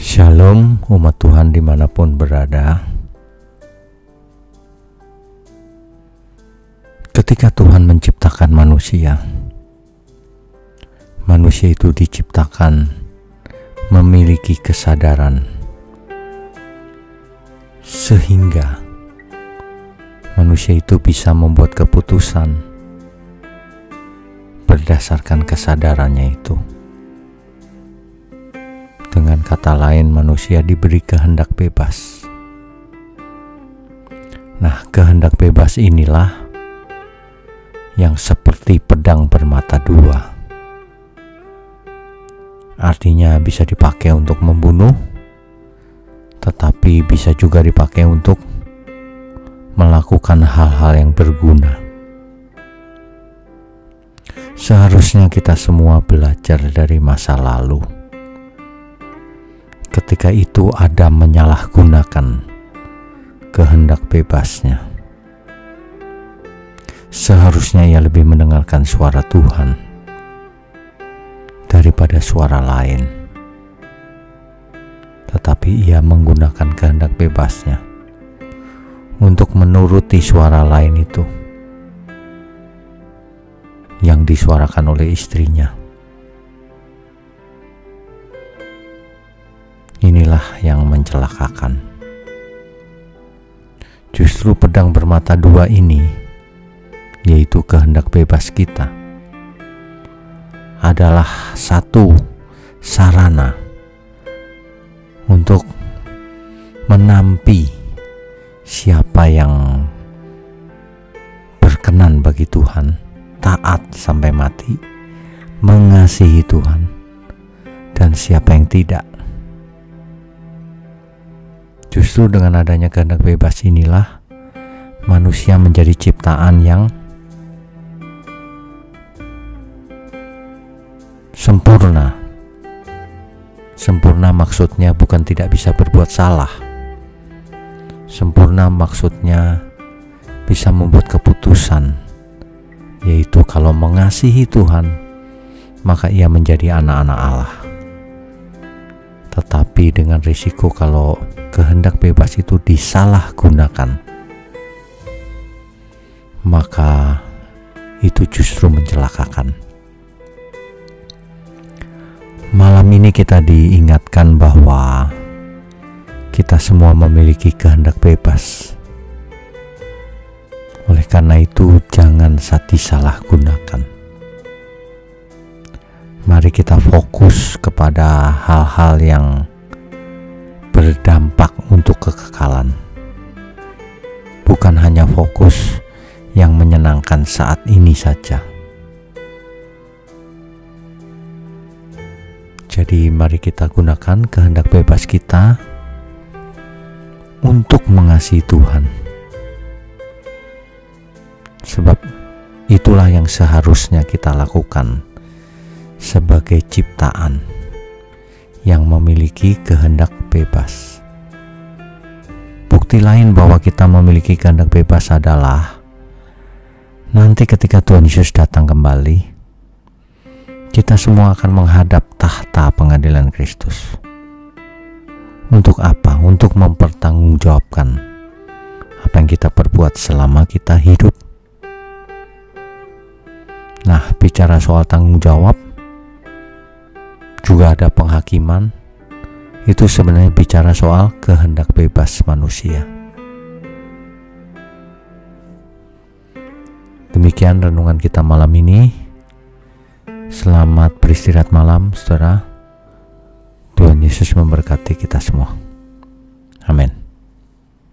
Shalom umat Tuhan di mana pun berada Ketika Tuhan menciptakan manusia Manusia itu diciptakan memiliki kesadaran Sehingga manusia itu bisa membuat keputusan berdasarkan kesadarannya itu. Dengan kata lain, manusia diberi kehendak bebas. Nah, kehendak bebas inilah yang seperti pedang bermata dua. Artinya, bisa dipakai untuk membunuh, tetapi bisa juga dipakai untuk melakukan hal-hal yang berguna. Seharusnya kita semua belajar dari masa lalu ketika itu Adam menyalahgunakan kehendak bebasnya. Seharusnya ia lebih mendengarkan suara Tuhan daripada suara lain. Tetapi ia menggunakan kehendak bebasnya untuk menuruti suara lain itu yang disuarakan oleh istrinya. Inilah yang mencelakakan. Justru pedang bermata dua ini, yaitu kehendak bebas kita, adalah satu sarana untuk menampi siapa yang berkenan bagi Tuhan, taat sampai mati, mengasihi Tuhan, dan siapa yang tidak. Justru dengan adanya kehendak bebas inilah manusia menjadi ciptaan yang sempurna. Sempurna maksudnya bukan tidak bisa berbuat salah. Sempurna maksudnya bisa membuat keputusan, yaitu kalau mengasihi Tuhan, maka ia menjadi anak-anak Allah. Tetapi dengan risiko kalau kehendak bebas itu disalahgunakan, maka itu justru mencelakakan. Malam ini kita diingatkan bahwa kita semua memiliki kehendak bebas. Oleh karena itu, jangan disalahgunakan. Mari kita fokus kepada hal-hal yang berdampak untuk kekekalan. Bukan hanya fokus yang menyenangkan saat ini saja. Jadi, mari kita gunakan kehendak bebas kita untuk mengasihi Tuhan, sebab itulah yang seharusnya kita lakukan sebagai ciptaan yang memiliki kehendak bebas. Bukti lain bahwa kita memiliki kehendak bebas adalah nanti ketika Tuhan Yesus datang kembali, kita semua akan menghadap tahta pengadilan Kristus. Untuk apa? Untuk mempertanggungjawabkan apa yang kita perbuat selama kita hidup. Nah, bicara soal tanggung jawab, juga ada penghakiman, itu sebenarnya bicara soal kehendak bebas manusia. Demikian renungan kita malam ini. Selamat beristirahat malam, saudara. Tuhan Yesus memberkati kita semua. Amin.